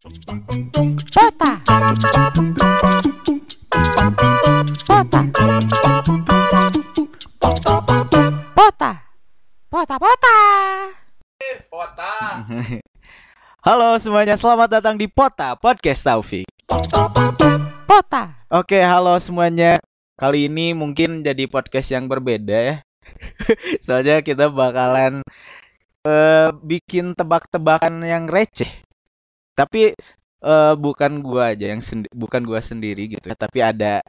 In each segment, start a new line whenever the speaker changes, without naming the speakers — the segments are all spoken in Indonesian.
Pota. Pota. Pota. Pota pota.
Pota.
Halo semuanya, selamat datang di Pota Podcast Taufik.
Pota.
Oke, halo semuanya. Kali ini mungkin jadi podcast yang berbeda ya. Soalnya kita bakalan eh, bikin tebak-tebakan yang receh. Tapi eh, bukan gua aja yang sendi- bukan gua sendiri gitu ya, tapi ada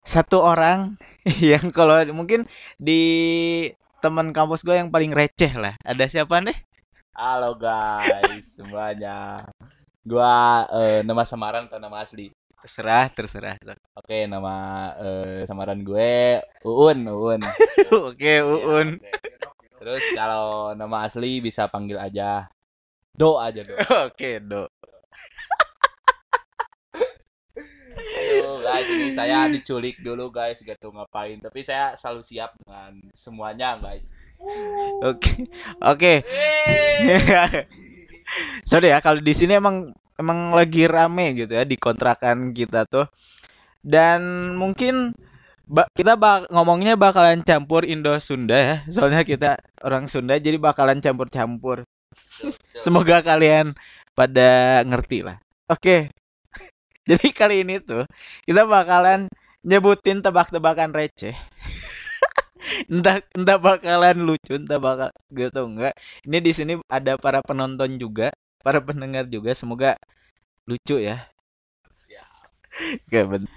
satu orang yang kalau mungkin di teman kampus gua yang paling receh lah. Ada siapa nih?
Halo guys semuanya. Gua eh, nama samaran atau nama asli?
Terserah, terserah.
Oke, nama eh, samaran gue Uun, Uun.
Oke, Uun.
Oke. Terus kalau nama asli bisa panggil aja Do aja Do.
Oke, Do.
Aduh guys, ini saya diculik dulu guys, gak tahu ngapain. Tapi saya selalu siap dengan semuanya guys.
Oke. Oke. Sorry ya kalau di sini emang emang lagi rame gitu ya di kontrakan kita tuh. Dan mungkin ba- kita bak ngomongnya bakalan campur Indo Sunda ya. Soalnya kita orang Sunda jadi bakalan campur-campur. Semoga kalian pada ngerti lah. Oke. Jadi kali ini tuh kita bakalan nyebutin tebak-tebakan receh. entah entah bakalan lucu, entah bakal gitu enggak. Ini di sini ada para penonton juga, para pendengar juga. Semoga lucu ya. Oke, ben-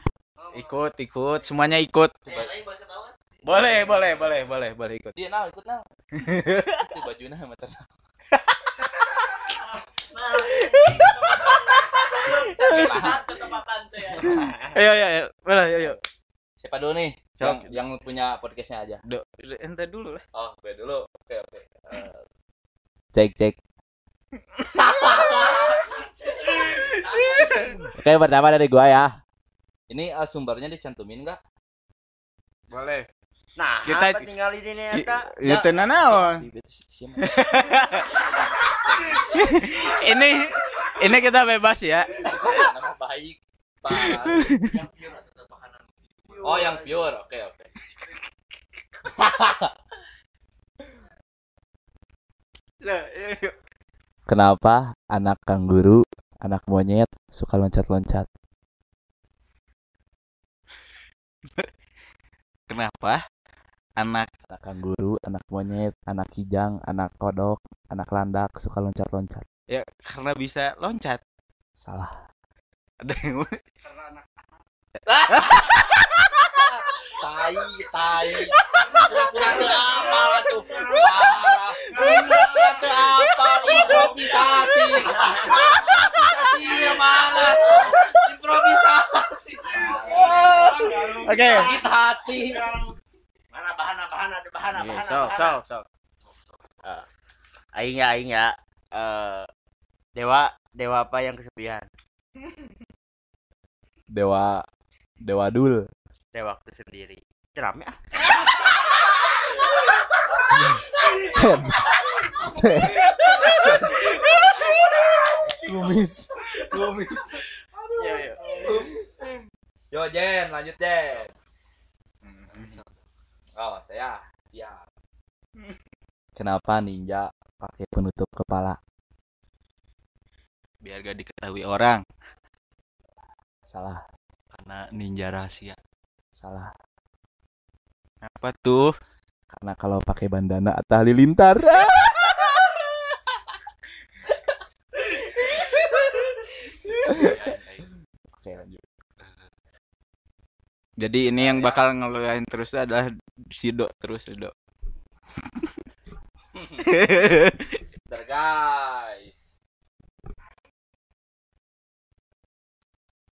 Ikut, ikut, semuanya ikut. Boleh, boleh, boleh, boleh, boleh ikut.
Dia nal ikut nal. Itu bajunya mata nal.
Ayo, ayo, ayo, boleh, ayo, ayo.
Siapa dulu nih?
Siapa?
Yang, yang punya podcastnya aja.
Do, ente dulu lah.
Oh, gue dulu. Oke, oke. Eh, cek, cek. Oke, pertama dari gua ya. Ini eh, sumbernya dicantumin nggak?
Boleh.
Nah,
Kita-
apa tinggal di ini
Ki-
eta?
Ya tenan naon. Ini ini kita bebas ya.
Nama baik. Yang pure atau tetap makanan? Oh, yang pure. Oke, oke. Kenapa anak kanguru, anak monyet suka loncat-loncat?
Kenapa? Anak
Anak kanguru, anak monyet, anak kijang, anak kodok, anak landak suka loncat-loncat.
ya karena bisa loncat.
Salah.
Ada yang
Tai, tai. Pura-pura teu apal atuh. Parah. Pura-pura teu apal improvisasi. Improvisasinya mana? Improvisasi.
Oke.
Sakit hati.
Sok sok. Eh, aing ya aing ya. Eh, dewa dewa apa yang kesepian?
Dewa Dewa Dul.
Dewa waktu sendiri. Cerame ah.
Sen. Sen. Kumis. Kumis. Yo Jen, lanjut Jen. Oh, saya siap. Kenapa ninja pakai penutup kepala?
Biar gak diketahui orang.
Salah,
karena ninja rahasia
salah.
Apa tuh?
Karena kalau pakai bandana Atta Halilintar. Oke, lanjut.
Jadi ini yang bakal ngeluarin terus adalah si Do terus Do.
Bentar, guys.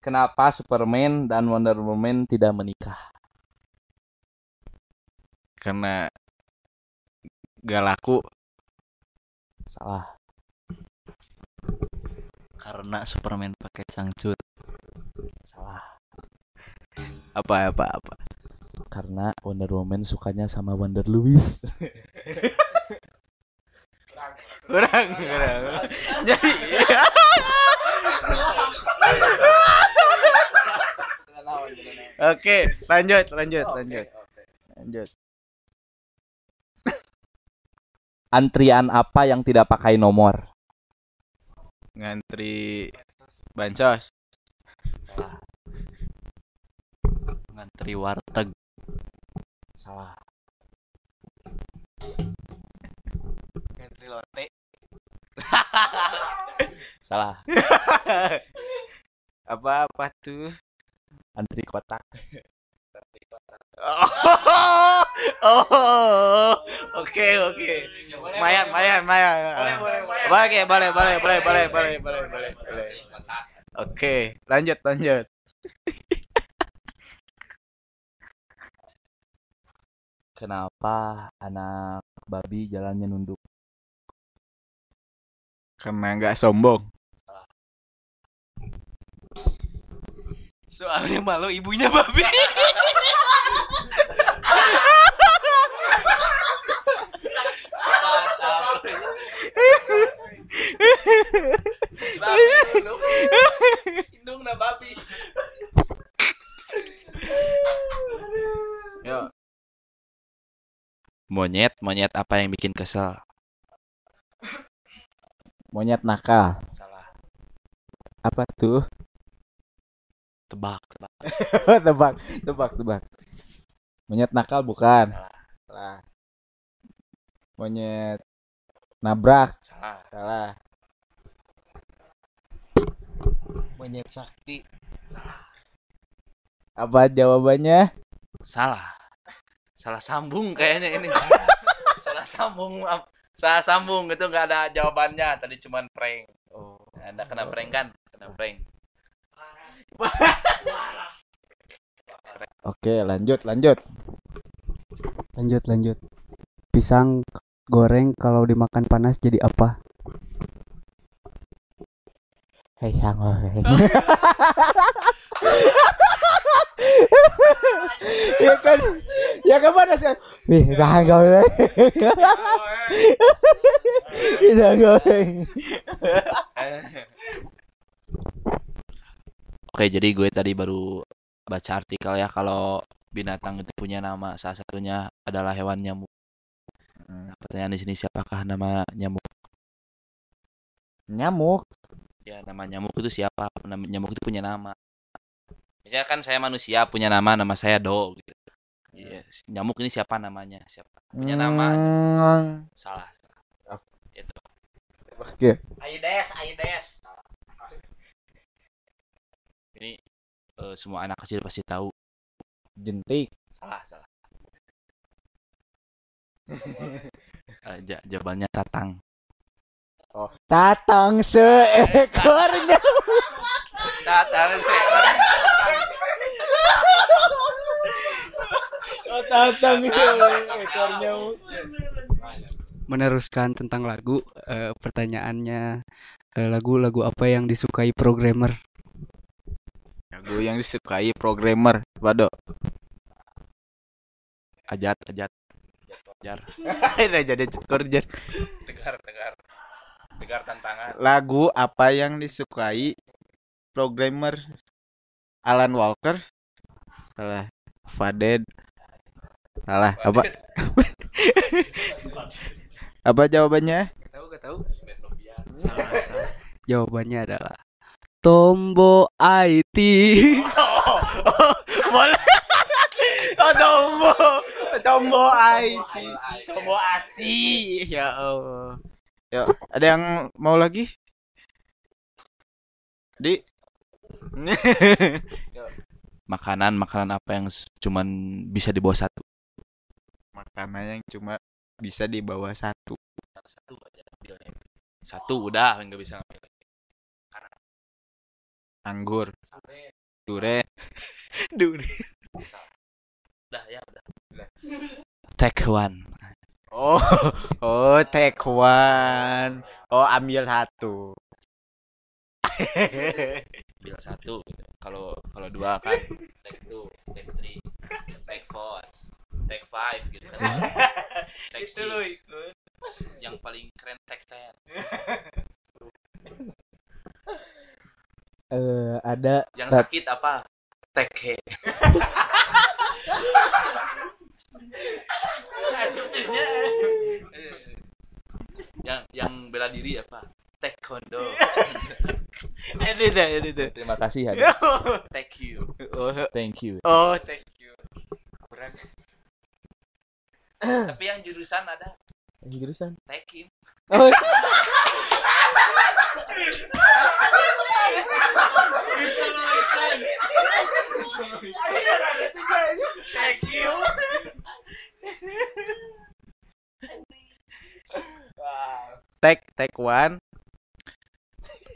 Kenapa Superman dan Wonder Woman tidak menikah?
Karena gak laku.
Salah.
karena Superman pakai sangcut
Salah.
Apa apa apa?
Karena Wonder Woman sukanya sama Wonder Louis
kurang, kurang. Jadi Oke, lanjut, lanjut, lanjut. Lanjut.
Antrian apa yang tidak pakai nomor?
Ngantri bansos.
Ngantri warteg.
Salah.
Ngantri lote.
Salah.
Apa apa tuh?
Antri kotak.
Oh, oh, oke oke. Mayan, mayan, mayan. Boleh, boleh, boleh, boleh, boleh, boleh, boleh, boleh, boleh. Oke, lanjut, lanjut.
Kenapa anak babi jalannya nunduk?
Karena nggak sombong.
Soalnya malu ibunya babi.
Babi.
Yo,
Monyet, monyet apa yang bikin kesel?
monyet nakal.
Salah.
Apa tuh?
Tebak, tebak.
tebak, tebak, tebak. Monyet nakal bukan?
Salah.
Salah. Monyet nabrak.
Salah.
Salah.
Monyet sakti.
Apa jawabannya?
Salah. Salah sambung kayaknya ini. Salah sambung. Am. Salah sambung itu nggak ada jawabannya. Tadi cuman prank.
Oh.
Anda kena prank kan? Kena prank.
Oke, lanjut, lanjut.
Lanjut lanjut. Pisang goreng kalau dimakan panas jadi apa?
Hei, goreng. ya kan, ya kan panas kan. Wih, pisang goreng. Pisang goreng.
Oke, jadi gue tadi baru baca artikel ya kalau binatang itu punya nama. Salah satunya adalah hewan nyamuk. Nah, pertanyaan di sini siapakah nama nyamuk?
Nyamuk.
Ya, nama nyamuk itu siapa? Nama nyamuk itu punya nama. Misalnya kan saya manusia punya nama, nama saya Do gitu. Iya, si nyamuk ini siapa namanya? Siapa? Punya nama?
Hmm,
Salah. salah. Itu.
Oke.
Ayo des, ayo des.
Ini eh, semua anak kecil pasti tahu.
Jentik.
Salah, salah. Ja- jawabannya tatang.
Oh. Datang seekor
nyamuk. Datang seekor.
Oh, datang seekor nyamuk.
Meneruskan tentang lagu, uh, pertanyaannya eh, lagu-lagu uh, apa yang disukai programmer?
Lagu yang disukai programmer, Bado.
Ajat, ajat. Ajar.
ajar. Ajar, ajar.
Tegar, tegar. Tegar tantangan.
Lagu apa yang disukai programmer Alan Walker? Salah. Faded. Salah. Apa? Apa jawabannya?
Tahu gak tahu? Jawabannya adalah Tombo IT.
Boleh. Oh, Tombo. Tombo IT. Tombo IT. Ya Allah. Yuk, ada yang mau lagi? Di.
Makanan, makanan apa yang cuman bisa di bawah satu?
Makanan yang cuma bisa di bawah satu.
Satu aja. Satu udah nggak bisa ngambil.
Anggur. Durian. Durian.
Udah ya udah. Take one.
Oh, oh, take one. Oh, ambil satu.
Ambil satu. gitu. Kalau kalau dua kan take two, take three, take four, take five gitu kan. Take six. Yang paling keren take ten.
Eh ada
Yang sakit apa? Teke. yang yang bela diri apa? Taekwondo.
Ini dah, ini dah.
Terima kasih ada. Thank you.
Oh,
Thank you.
oh, thank you. Kurang.
Tapi yang jurusan ada
Yang jurusan.
Tekim.
Oh,
One.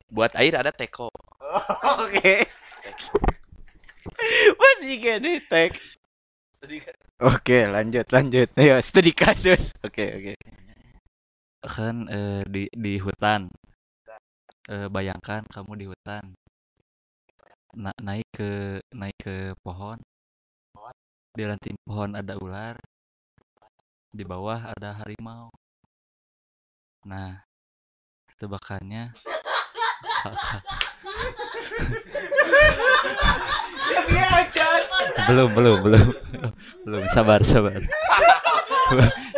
Buat air ada teko.
Oke. Masih gini.
Sedikit.
Oke, lanjut, lanjut. Ayo, studi kasus. Oke, oke.
kan eh, di di hutan. Eh, bayangkan kamu di hutan. Na- naik ke naik ke pohon. Di ranting pohon ada ular. Di bawah ada harimau. Nah, tebakannya. Belum belum belum. Belum sabar sabar.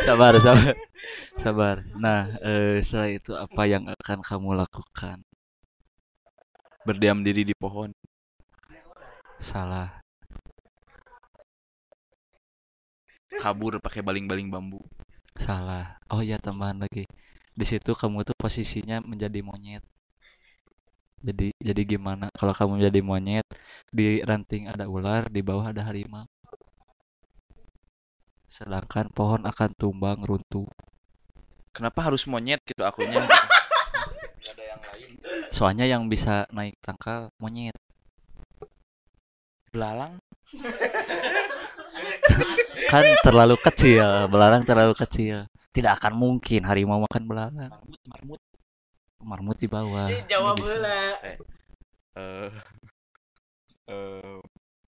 Sabar sabar. Sabar. Nah eh, setelah itu apa yang akan kamu lakukan?
Berdiam diri di pohon.
salah.
Kabur pakai baling-baling bambu.
salah. Oh ya tambahan lagi di situ kamu tuh posisinya menjadi monyet jadi jadi gimana kalau kamu menjadi monyet di ranting ada ular di bawah ada harimau sedangkan pohon akan tumbang runtuh
Kenapa harus monyet gitu akunya? Gak ada yang lain.
soalnya yang bisa naik tangkal monyet
Belalang.
kan terlalu kecil belarang terlalu kecil tidak akan mungkin harimau makan belalang
Marmut, marmut.
marmut di bawah
Jawab
Ini bisa.
heula.
Eh eh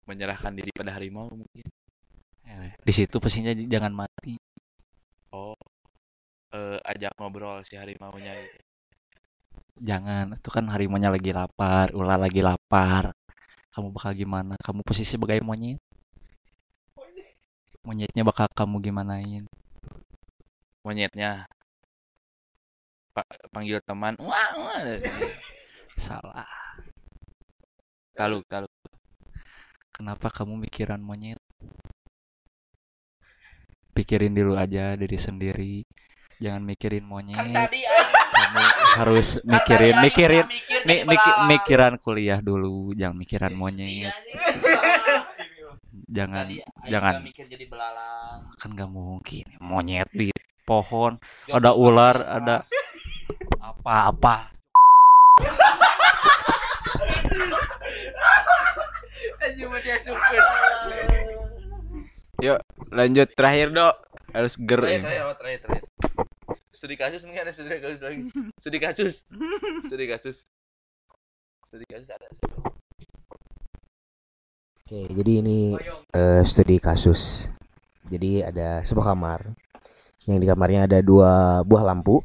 menyerahkan diri pada harimau mungkin.
Eh, di situ pastinya jangan mati
Oh. Eh ajak ngobrol si harimaunya gitu.
jangan itu kan harimaunya lagi lapar ular lagi lapar kamu bakal gimana kamu posisi sebagai monyet monyetnya bakal kamu gimanain
Monyetnya. Pa panggil teman. Wah, wah.
salah.
Kalau kalau
kenapa kamu mikiran monyet? Pikirin dulu aja diri sendiri. Jangan mikirin monyet. Kamu harus mikirin mikirin mi- miki- mikiran kuliah dulu. Jangan mikiran monyet. jangan
Tadi Aing
jangan.
mikir jadi belalang.
kan gak mungkin. Monyet di pohon ada ular ada apa-apa
Lanjut terakhir, Dok. Harus ger.
Terakhir, terakhir, terakhir, terakhir. Studi kasus mungkin ada studi kasus lagi. Studi kasus. Studi kasus. Studi kasus ada.
Oke, jadi ini eh, studi kasus. Jadi ada sebuah kamar. Yang di kamarnya ada dua buah lampu.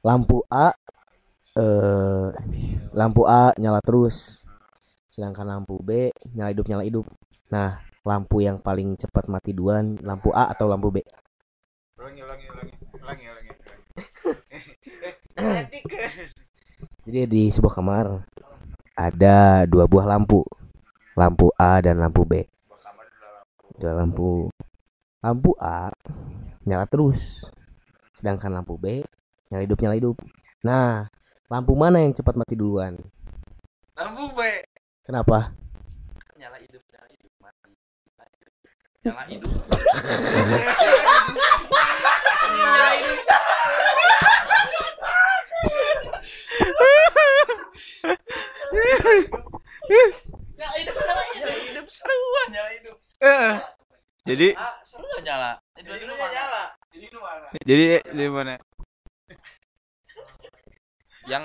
Lampu A eh lampu A nyala terus. Sedangkan lampu B nyala hidup nyala hidup. Nah, lampu yang paling cepat mati duluan lampu A atau lampu B?
Ulangi, ulangi, ulangi. Ulangi, ulangi.
Jadi di sebuah kamar ada dua buah lampu. Lampu A dan lampu B. Dua lampu. Lampu A nyala terus. Sedangkan lampu B nyala hidup nyala hidup. Nah, lampu mana yang cepat mati duluan?
Lampu B.
Kenapa?
Nyala hidup, nyala hidup, mati. Nyala hidup. Nyala hidup. Nyala hidup, nyala hidup. Nyala hidup seru ah, nyala hidup.
Eh, Jadi,
Ah, seru ah nyala. Dua-duanya nyala. Jadi itu mana?
jadi di mana?
Yang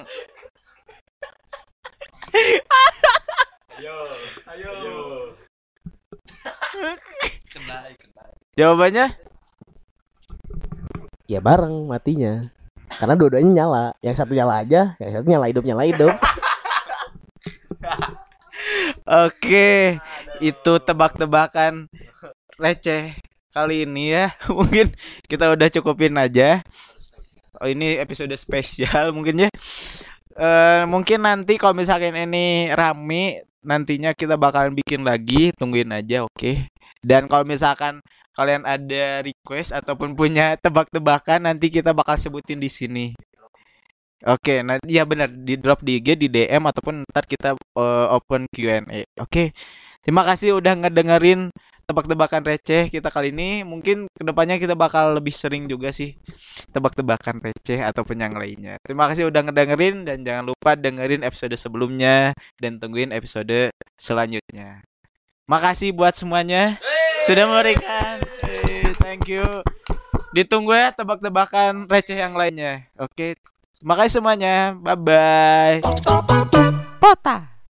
kena, kena.
Jawabannya?
Ya bareng matinya. Karena dua-duanya nyala. Yang satu nyala aja, yang satu nyala hidup nyala hidup.
Oke, itu tebak-tebakan receh kali ini ya. Mungkin kita udah cukupin aja. Oh, ini episode spesial mungkin ya. Eh mungkin nanti kalau misalkan ini rame nantinya kita bakalan bikin lagi, tungguin aja, oke. Dan kalau misalkan kalian ada request ataupun punya tebak-tebakan nanti kita bakal sebutin di sini. Oke, nanti ya benar di drop di IG, di DM ataupun ntar kita eh, open Q&A. Oke. Terima kasih udah ngedengerin tebak-tebakan receh kita kali ini. Mungkin ke depannya kita bakal lebih sering juga sih tebak-tebakan receh ataupun yang lainnya. Terima kasih udah ngedengerin dan jangan lupa dengerin episode sebelumnya dan tungguin episode selanjutnya. Makasih buat semuanya sudah memberikan. Eh, thank you. Ditunggu ya tebak-tebakan receh yang lainnya. Oke. Makasih semuanya. Bye bye.
Pota.